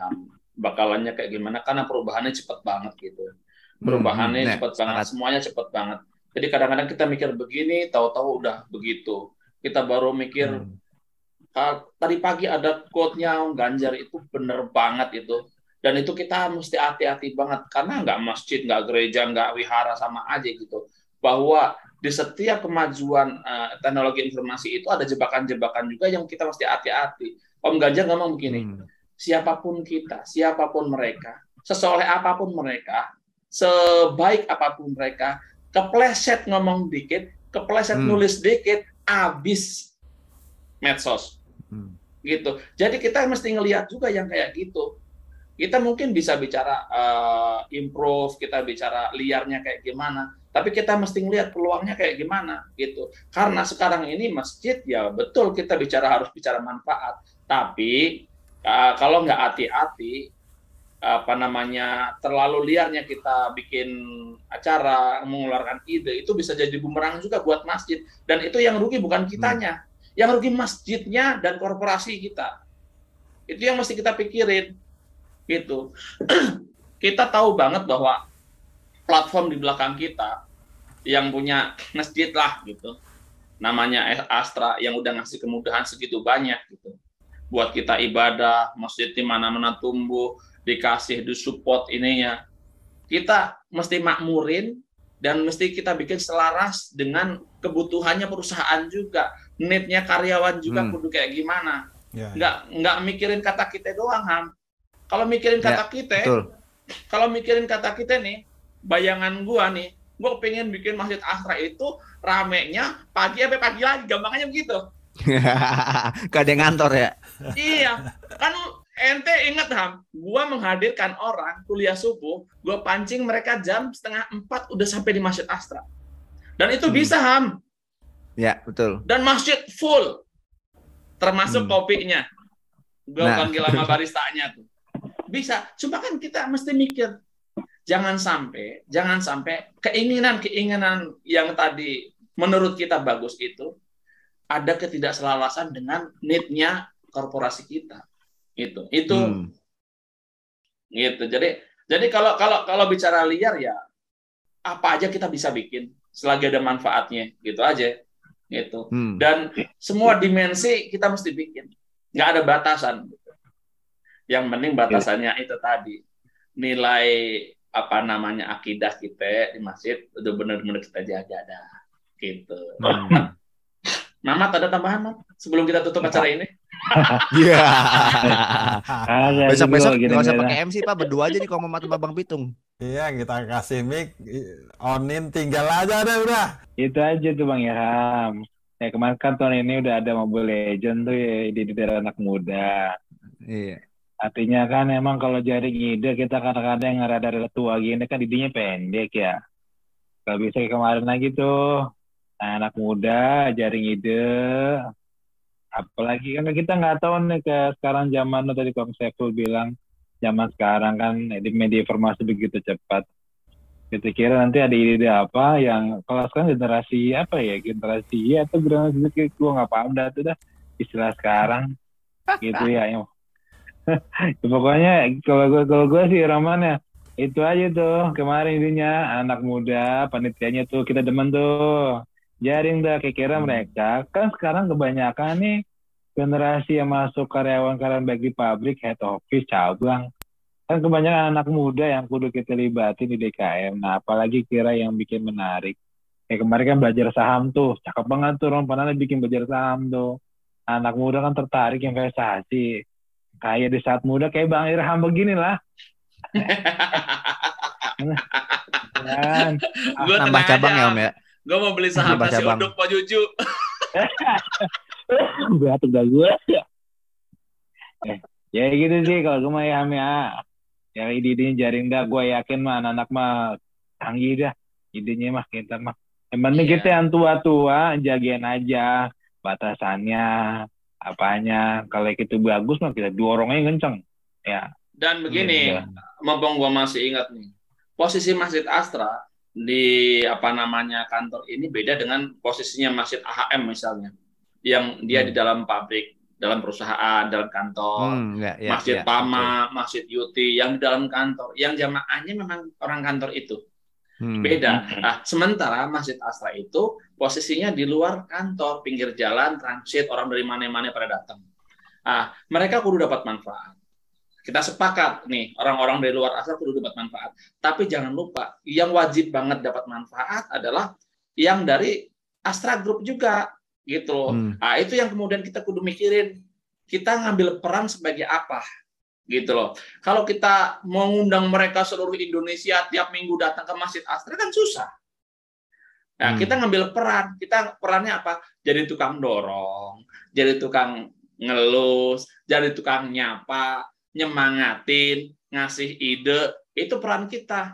bakalannya kayak gimana karena perubahannya cepat banget gitu perubahannya hmm, hmm. cepat banget, semuanya cepat banget. Jadi kadang-kadang kita mikir begini, tahu-tahu udah begitu. Kita baru mikir hmm. tadi pagi ada quote-nya Ganjar itu bener banget itu. Dan itu kita mesti hati-hati banget karena nggak masjid, nggak gereja, nggak wihara sama aja gitu. Bahwa di setiap kemajuan uh, teknologi informasi itu ada jebakan-jebakan juga yang kita mesti hati-hati. Om Ganjar ngomong begini, hmm. siapa pun kita, siapa pun mereka, sesoleh apa pun mereka, sebaik apa pun mereka, kepleset ngomong dikit, kepleset hmm. nulis dikit, abis medsos. Hmm. Gitu. Jadi kita mesti ngelihat juga yang kayak gitu. Kita mungkin bisa bicara uh, improve, kita bicara liarnya kayak gimana, tapi kita mesti ngelihat peluangnya kayak gimana gitu. Karena sekarang ini masjid ya betul kita bicara harus bicara manfaat, tapi uh, kalau nggak hati-hati apa namanya terlalu liarnya kita bikin acara mengeluarkan ide itu bisa jadi bumerang juga buat masjid. Dan itu yang rugi bukan kitanya. Hmm. yang rugi masjidnya dan korporasi kita. Itu yang mesti kita pikirin gitu kita tahu banget bahwa platform di belakang kita yang punya masjid lah gitu namanya Astra yang udah ngasih kemudahan segitu banyak gitu buat kita ibadah masjid di mana-mana tumbuh dikasih di support ininya. Kita mesti makmurin dan mesti kita bikin selaras dengan kebutuhannya perusahaan juga. Need-nya karyawan juga hmm. kudu kayak gimana. Ya, ya. nggak nggak mikirin kata kita doang, Ham. Kalau mikirin ya, kata kita, kalau mikirin kata kita nih, bayangan gua nih, gua pengen bikin masjid Asra itu ramenya pagi sampai pagi lagi, gampangnya begitu. Gak ada ngantor ya? iya, kan ente inget ham, gua menghadirkan orang kuliah subuh, gua pancing mereka jam setengah empat udah sampai di masjid Astra, dan itu hmm. bisa ham. Ya betul. Dan masjid full, termasuk hmm. kopinya. Gua nah. panggil sama baristanya tuh. Bisa, cuma kan kita mesti mikir, jangan sampai, jangan sampai keinginan-keinginan yang tadi menurut kita bagus itu ada ketidakselarasan dengan need-nya korporasi kita. Itu itu. Hmm. gitu. Jadi jadi kalau kalau kalau bicara liar ya apa aja kita bisa bikin selagi ada manfaatnya. Gitu aja. Gitu. Hmm. dan semua dimensi kita mesti bikin. Nggak ada batasan yang penting batasannya itu tadi nilai apa namanya akidah kita di masjid udah benar-benar kita jaga dah gitu hmm. Mamat ada tambahan Mat sebelum kita tutup acara ini Iya. Besok-besok nggak usah pakai MC Pak, berdua aja nih kalau mau Babang Pitung. Iya, kita kasih mic, onin tinggal aja deh udah. Itu aja tuh Bang Ilham. Ya kemarin kan tahun ini udah ada Mobile Legend tuh ya di daerah anak muda. Iya. Artinya kan emang kalau jaring ide kita kadang-kadang yang rada-rada tua gini kan didinya pendek ya. Gak bisa kemarin lagi tuh. Anak muda jaring ide apalagi kan kita nggak tahu nih ke sekarang zaman tadi Kang Saiful bilang zaman sekarang kan di media informasi begitu cepat kita kira nanti ada ide apa yang kalau sekarang generasi apa ya generasi ya atau generasi itu gue nggak paham dah tuh dah istilah sekarang gitu ya yang pokoknya kalau gue kalau gue sih Roman ya itu aja tuh. Kemarin intinya anak muda panitianya tuh kita demen tuh. Jaring dah kira-kira hmm. mereka kan sekarang kebanyakan nih generasi yang masuk karyawan-karyawan baik di pabrik head office cabang. Kan kebanyakan anak muda yang kudu kita libatin di DKM nah apalagi kira yang bikin menarik. Kayak kemarin kan belajar saham tuh. Cakep banget tuh Ron. Panana bikin belajar saham tuh. Anak muda kan tertarik investasi kayak di saat muda kayak Bang Irham begini lah kan. nambah cabang ya Om ya Gue mau beli saham nasi uduk Pak Juju. Berat udah gue. Eh, ya gitu sih kalau gue mah ya, ya. yang ide-idenya jaring dah gue yakin mah anak-anak mah canggih dah idenya mah kita mah yang penting Iya. kita yang tua-tua jagain aja batasannya apanya kalau itu bagus mah kita dorongnya kenceng ya Dan begini, Iya. mumpung gua masih ingat nih, posisi Masjid Astra di apa namanya kantor ini beda dengan posisinya Masjid AHM misalnya, yang dia Hmm. di dalam pabrik, dalam perusahaan, dalam kantor. Hmm, ya, ya, Masjid ya, Pama, Masjid Yuti yang di dalam kantor, yang jamaahnya memang orang kantor itu. Hmm. beda. Hmm. Nah, sementara Masjid Astra itu posisinya di luar kantor, pinggir jalan, transit, orang dari mana-mana pada datang. Ah, mereka kudu dapat manfaat. Kita sepakat nih, orang-orang dari luar Astra kudu dapat manfaat. Tapi jangan lupa, yang wajib banget dapat manfaat adalah yang dari Astra Group juga, gitu loh. Hmm. Nah, itu yang kemudian kita kudu mikirin. Kita ngambil peran sebagai apa? Gitu loh. Kalau kita mau ngundang mereka seluruh Indonesia tiap minggu datang ke Masjid Astra kan susah. Nah, Hmm. kita ngambil peran. Kita perannya apa? Jadi tukang dorong, jadi tukang ngelus, jadi tukang nyapa, nyemangatin, ngasih ide. Itu peran kita.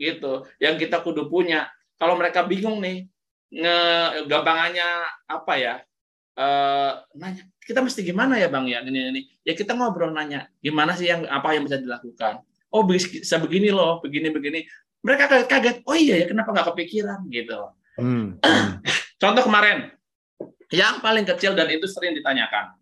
Gitu. Yang kita kudu punya. Kalau mereka bingung nih, nge gampangannya apa ya? eh nanya kita mesti gimana ya bang ya ini ini ya kita ngobrol nanya gimana sih yang apa yang bisa dilakukan oh bisa begini loh begini begini mereka kaget kaget oh iya ya kenapa nggak kepikiran gitu Hmm. contoh kemarin yang paling kecil dan itu sering ditanyakan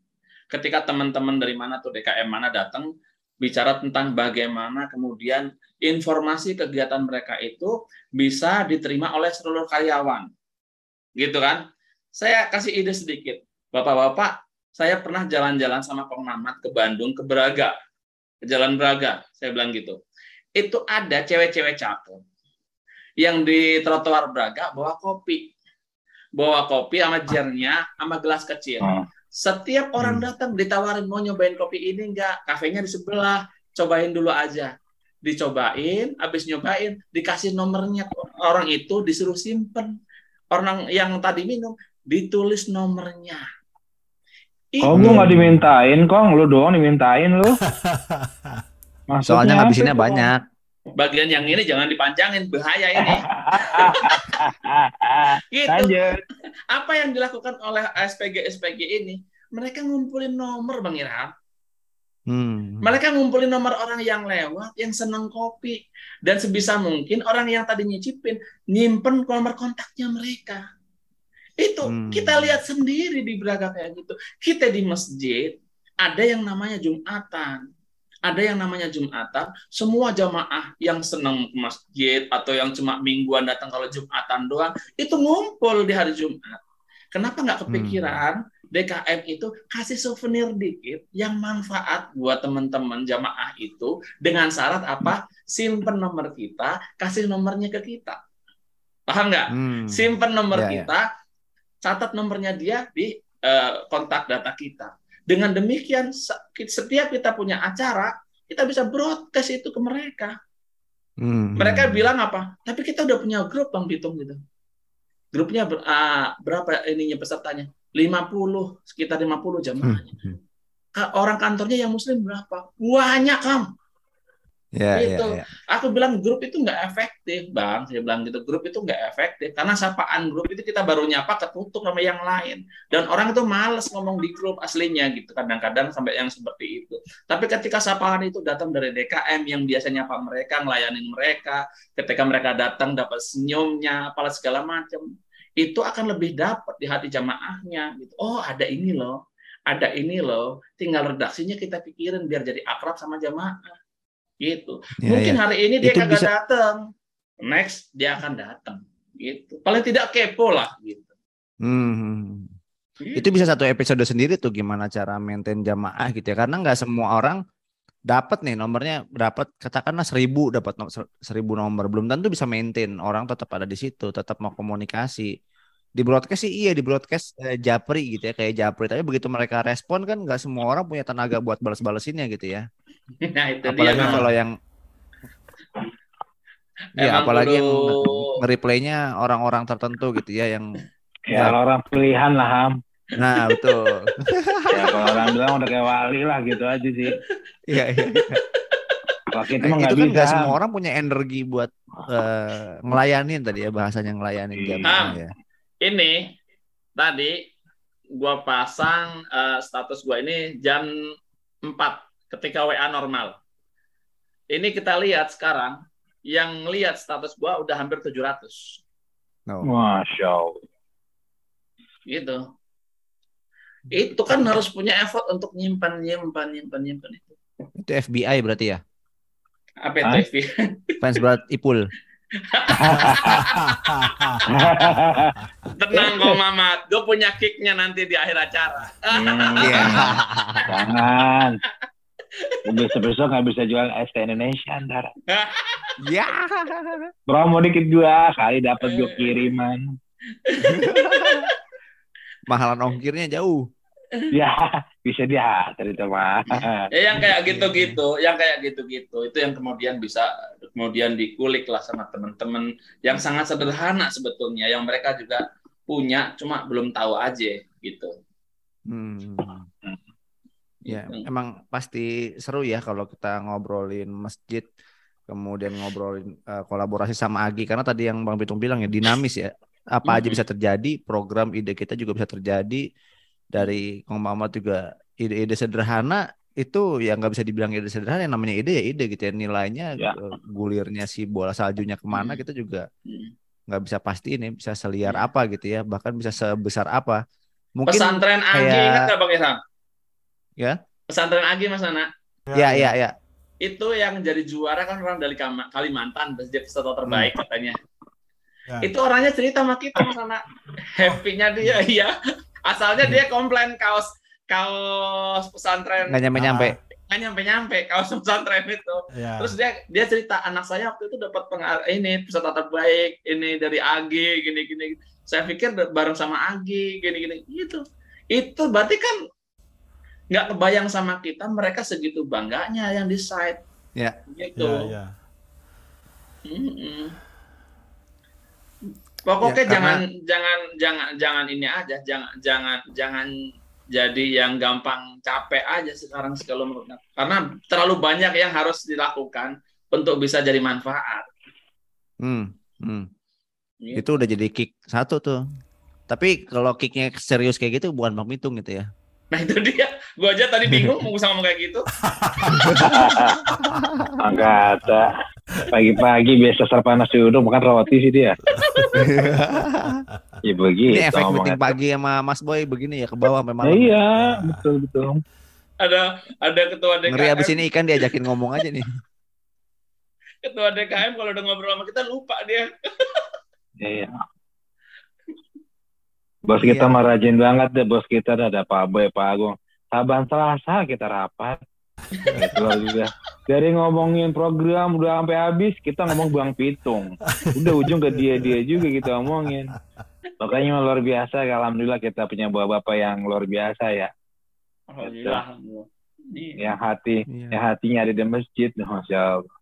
ketika teman-teman dari mana tuh DKM mana datang bicara tentang bagaimana kemudian informasi kegiatan mereka itu bisa diterima oleh seluruh karyawan gitu kan saya kasih ide sedikit. Bapak-bapak, saya pernah jalan-jalan sama Kong Mamat ke Bandung, ke Braga. Ke Jalan Braga, saya bilang gitu. Itu ada cewek-cewek cakep yang di trotoar Braga bawa kopi. Bawa kopi sama jernya, sama gelas kecil. Oh. Setiap orang Hmm. datang ditawarin mau nyobain kopi ini enggak, kafenya di sebelah, cobain dulu aja. Dicobain, habis nyobain, dikasih nomornya orang itu disuruh simpen. Orang yang tadi minum ditulis nomornya. Itu Kok gue nggak dimintain, Kong? Lu doang dimintain lu. Maksudnya Soalnya ngabisinnya banyak. bagian yang ini jangan dipanjangin, bahaya ini. Gitu. Lanjut. Apa yang dilakukan oleh SPG SPG ini? Mereka ngumpulin nomor, Bang Irham. Hmm. Mereka ngumpulin nomor orang yang lewat, yang seneng kopi. Dan sebisa mungkin orang yang tadi nyicipin, nyimpen nomor kontaknya mereka. Itu Hmm. kita lihat sendiri di Braga kayak gitu. Kita di masjid, ada yang namanya Jumatan. Ada yang namanya Jumatan, semua jamaah yang senang ke masjid atau yang cuma mingguan datang kalau Jumatan doang, itu ngumpul di hari Jumat. Kenapa nggak kepikiran DKM itu kasih souvenir dikit yang manfaat buat teman-teman jamaah itu dengan syarat apa? Simpen nomor kita, kasih nomornya ke kita. Paham nggak? Hmm. Simpen nomor Ya, ya. kita, catat nomornya dia di eh, kontak data kita. Dengan demikian, se- setiap kita punya acara, kita bisa broadcast itu ke mereka. Hmm. Mereka bilang apa? Tapi kita udah punya grup Bang Pitung gitu. Grupnya ber- ah, berapa ininya pesertanya? 50, sekitar 50 jamaahnya. Hmm. Orang kantornya yang muslim berapa? Banyak, Kam. Ya, ya, Gitu. ya. Aku bilang grup itu nggak efektif, Bang. Saya bilang gitu, grup itu nggak efektif. Karena sapaan grup itu kita baru nyapa ketutup sama yang lain. Dan orang itu males ngomong di grup aslinya gitu. Kadang-kadang sampai yang seperti itu. Tapi ketika sapaan itu datang dari DKM yang biasanya nyapa mereka, ngelayanin mereka, ketika mereka datang dapat senyumnya, apalah segala macam, itu akan lebih dapat di hati jamaahnya. Gitu. Oh, ada ini loh. Ada ini loh. Tinggal redaksinya kita pikirin biar jadi akrab sama jamaah gitu. Ya, Mungkin ya. hari ini dia kagak bisa- datang, next dia akan datang, gitu. Paling tidak kepo lah, gitu. Hmm. Gitu. Itu bisa satu episode sendiri tuh gimana cara maintain jamaah gitu ya. Karena nggak semua orang dapat nih nomornya dapat katakanlah seribu dapat no- ser- seribu nomor belum tentu bisa maintain orang tetap ada di situ tetap mau komunikasi di broadcast sih iya di broadcast eh, japri gitu ya kayak japri tapi begitu mereka respon kan nggak semua orang punya tenaga buat balas-balasinnya gitu ya Nah, itu dia. apalagi Bang. kalau yang ya Emang apalagi yang nge-replaynya orang-orang tertentu gitu ya yang Ya kalau orang pilihan lah Ham. nah betul Ya kalau orang bilang udah kayak wali lah gitu aja sih. iya iya Eh, mah itu nggak kan bisa. nggak semua orang punya energi buat eh, ngelayanin tadi ya bahasanya ngelayanin jamaah ya. Ini tadi gua pasang eh, status gua ini jam 4 ketika WA normal. Ini kita lihat sekarang yang lihat status gua udah hampir 700 No. Masya Allah. gitu. Itu kan harus punya effort untuk nyimpan nyimpan nyimpan nyimpan itu. Itu FBI berarti ya. Apa Hah? itu FB? Fans berat Ipul. Tenang kok Mamat, gue punya kicknya nanti di akhir acara. Hmm, Iya. Jangan. Besok-besok nggak bisa jual ST Indonesia ntar. Ya. Promo dikit dua kali dapat gue kiriman. Mahalan ongkirnya jauh. Ya bisa diatur itu mah. Ya yang kayak gitu-gitu, yang kayak gitu-gitu, itu yang kemudian bisa kemudian dikulik lah sama teman-teman yang sangat sederhana sebetulnya, yang mereka juga punya, cuma belum tahu aja gitu. Hmm. Ya, Gitu. emang pasti seru ya kalau kita ngobrolin masjid, kemudian ngobrolin eh, kolaborasi sama Agi karena tadi yang Bang Pitung bilang ya dinamis ya. Apa aja Mhm. bisa terjadi, program ide kita juga bisa terjadi dari Kong Mamat juga ide-ide sederhana itu ya nggak bisa dibilang ide sederhana yang namanya ide ya ide gitu ya nilainya Ya. eh, gulirnya si bola saljunya ke mana Hmm. kita juga Hmm. nggak bisa pasti ini bisa seliar Ya. apa gitu ya bahkan bisa sebesar apa mungkin Pesantren Agi kayak- ingat nggak Bang Irham? Ya. Pesantren Agi Mas Nana. ya ya ya Itu yang jadi juara kan orang dari Kalimantan, terus dia peserta terbaik katanya. Ya. Itu orangnya cerita sama kita Mas Nana. Happy-nya dia iya. Asalnya dia komplain kaos kaos pesantren nggak nyampe nyampe nggak nyampe-nyampe kaos pesantren itu. Ya. Terus dia dia cerita anak saya waktu itu dapat pengar ini peserta terbaik ini dari Agi gini gini. Saya pikir bareng sama Agi gini gini gitu. Itu berarti kan nggak kebayang sama kita mereka segitu bangganya yang di site. Ya. Gitu. Ya, ya. Mm-mm. Pokoknya Ya, karena- jangan jangan jangan jangan ini aja, jangan jangan jangan jadi yang gampang capek aja sekarang sih kalau menurut. Karena terlalu banyak yang harus dilakukan untuk bisa jadi manfaat. Hmm, hmm. Gitu. Itu udah jadi kick satu tuh. Tapi kalau kicknya serius kayak gitu bukan Bang gitu ya. Nah itu dia. Gua aja tadi bingung mau ngomong kayak gitu. Angkata. Pagi-pagi biasa serpanas duduk makan roti sih dia. Ya begitu. Ini efek meeting pagi sama Mas Boy begini ya ke bawah Ya, malam. iya, betul betul. Ada ada ketua Ngeri abis DKM. ini ikan diajakin ngomong aja nih. Ketua DKM kalau udah ngobrol sama kita lupa dia. Iya. Bos kita Iya. mah rajin banget deh, bos kita ada ada Pak Boy, Pak Agung. Saban Selasa kita rapat. Itu luar biasa. Dari ngomongin program udah sampai habis, kita ngomong Bang Pitung. Udah ujung ke dia-dia juga kita omongin. Makanya luar biasa, alhamdulillah kita punya bapak-bapak yang luar biasa ya. Alhamdulillah. Iya. Yang hati, Iya. yang hatinya ada di masjid, masya Allah.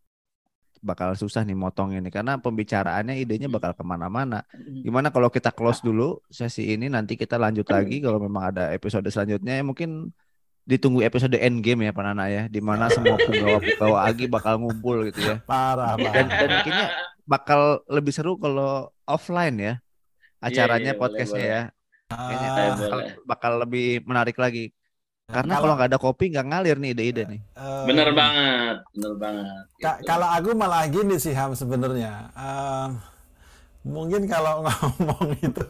Bakal susah nih motong ini karena pembicaraannya idenya bakal ke mana-mana. Mm. Gimana kalau kita close dulu sesi ini nanti kita lanjut lagi kalau memang ada episode selanjutnya ya mungkin ditunggu episode end game ya Pak Nana ya di mana semua penggawa-penggawa Agi bakal ngumpul gitu ya. Parah, Dan, parah. dan kayaknya bakal lebih seru kalau offline ya acaranya Iya, iya, boleh, podcastnya boleh. ya. Kayaknya Ah, bakal lebih menarik lagi. Karena kalau- nggak ada kopi nggak ngalir nih ide-ide nih. eh, Bener banget, bener banget. Ka- Gitu. kalau aku malah gini sih Ham sebenarnya. Eh, mungkin kalau ngomong itu,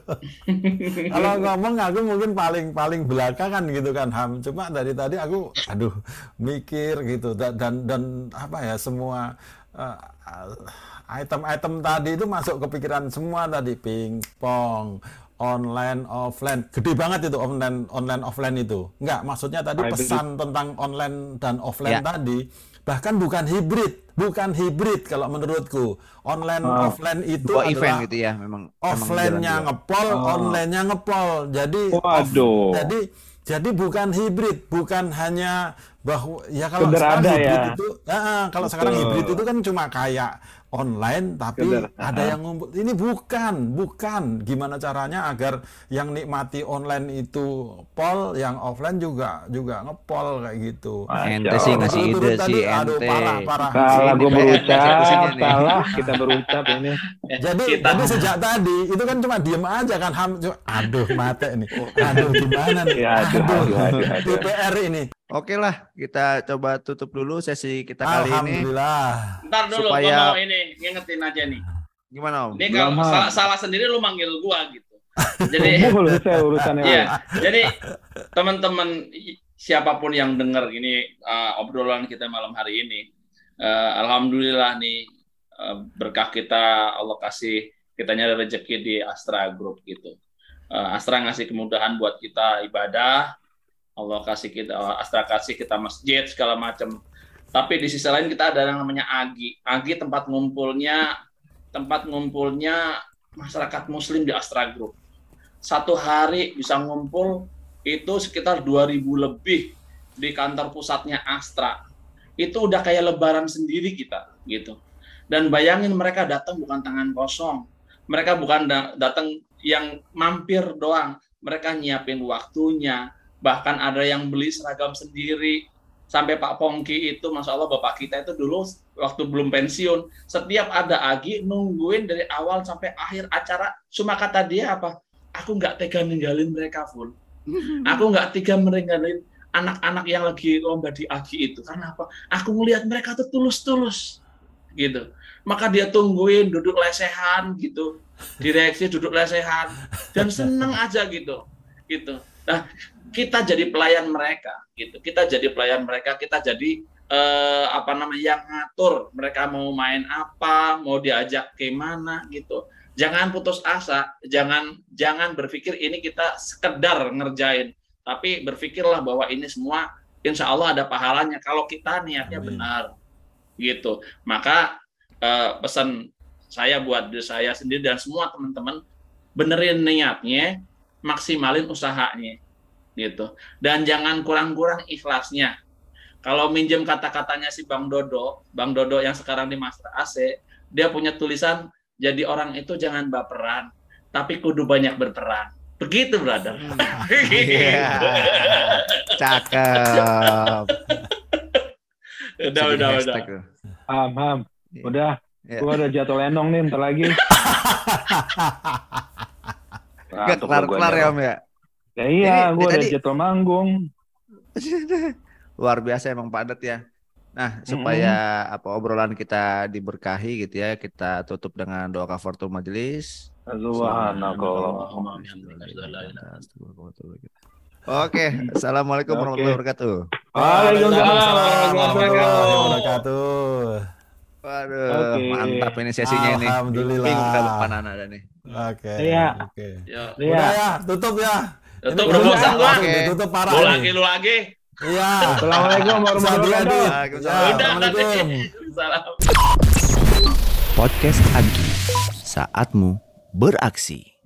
kalau ngomong aku mungkin paling paling belakangan gitu kan Ham. Cuma dari tadi aku, aduh, mikir gitu dan dan, dan apa ya semua eh, item-item tadi itu masuk kepikiran semua tadi pingpong online offline gede banget itu online online offline itu enggak maksudnya tadi Hybrid. pesan tentang online dan offline Ya. tadi bahkan bukan hibrid bukan hibrid kalau menurutku online Oh. offline itu Dua adalah event gitu ya memang. offline-nya ngepol, Oh. online-nya ngepol. Jadi off- Waduh. jadi jadi bukan hibrid, bukan hanya bahwa ya kalau sekarang ada hibrid ya. itu, ya, kalau sekarang Betul. hibrid itu kan cuma kayak online tapi Bener. ada Ah. yang ngumpul. Ini bukan, bukan. Gimana caranya agar yang nikmati online itu pol, yang offline juga juga ngepol kayak gitu. Ente sih ngasih ide sih, tadi, aduh ente. parah parah. Salah gue berucap, salah kita berucap ini. Jadi Kita- jadi sejak tadi itu kan cuma diem aja kan ham aduh mate nih. Aduh gimana nih? Ya, aduh, aduh, aduh, aduh. DPR ini. Oke lah, kita coba tutup dulu sesi kita kali ini. Alhamdulillah. Ntar dulu, Supaya- mau ini ngingetin aja nih. Gimana Om? Ini kalau salah, salah sendiri lu manggil gua gitu. Jadi urusannya. Iya, jadi teman-teman siapa pun yang dengar ini uh, obrolan kita malam hari ini, uh, alhamdulillah nih uh, berkah kita Allah kasih kita nyari rezeki di Astra Group gitu. Uh, Astra ngasih kemudahan buat kita ibadah, Allah kasih kita Astra kasih kita masjid segala macam. Tapi di sisi lain kita ada yang namanya Agi. Agi tempat ngumpulnya tempat ngumpulnya masyarakat muslim di Astra Group satu hari bisa ngumpul itu sekitar 2000 lebih di kantor pusatnya Astra. Itu udah kayak lebaran sendiri kita gitu. Dan bayangin mereka datang bukan tangan kosong. Mereka bukan da- datang yang mampir doang. Mereka nyiapin waktunya. Bahkan ada yang beli seragam sendiri. Sampai Pak Pongki itu, Masya Allah Bapak kita itu dulu waktu belum pensiun. Setiap ada Agi nungguin dari awal sampai akhir acara. Cuma kata dia apa? aku nggak tega ninggalin mereka full. Aku nggak tega meninggalin anak-anak yang lagi lomba di Agi itu. Karena apa? Aku ngelihat mereka tuh tulus-tulus gitu. Maka dia tungguin duduk lesehan gitu. Direksi duduk lesehan dan seneng aja gitu. Gitu. Nah, kita jadi pelayan mereka gitu. Kita jadi pelayan mereka, kita jadi eh, apa namanya yang ngatur mereka mau main apa, mau diajak ke mana gitu jangan putus asa, jangan jangan berpikir ini kita sekedar ngerjain, tapi berpikirlah bahwa ini semua insya Allah ada pahalanya kalau kita niatnya Amin. benar, gitu. Maka eh, pesan saya buat diri saya sendiri dan semua teman-teman benerin niatnya, maksimalin usahanya, gitu. Dan jangan kurang-kurang ikhlasnya. Kalau minjem kata-katanya si Bang Dodo, Bang Dodo yang sekarang di Master AC, dia punya tulisan jadi orang itu jangan baperan, tapi kudu banyak berperan. Begitu, brother. Iya. Cakep. udah, udah, udah. hashtag tuh. Ham, ham. Iya. Udah, Iya. gua udah jatuh lenong nih ntar lagi. Gak kelar-kelar ya. Om ya. Ya iya, Ini- gua ini udah tadi- jatuh manggung. Luar biasa emang padat ya. Nah, supaya apa obrolan kita diberkahi gitu ya, kita tutup dengan doa kafaratul majelis. Oke, assalamualaikum Oke. warahmatullahi wabarakatuh. Waalaikumsalam warahmatullahi wabarakatuh. Waduh, Oke. mantap ini sesinya ini. Alhamdulillah. Bingung kita anak ada nih. Oke. Iya. Oke. Yo, Iya. Udah ya, tutup ya. Tutup bosan gua. Tutup parah. Lu ini. lagi, lu lagi. Iya. Assalamualaikum warahmatullahi wabarakatuh. Ya, Assalamualaikum. Salam. Podcast Agi, saatmu beraksi.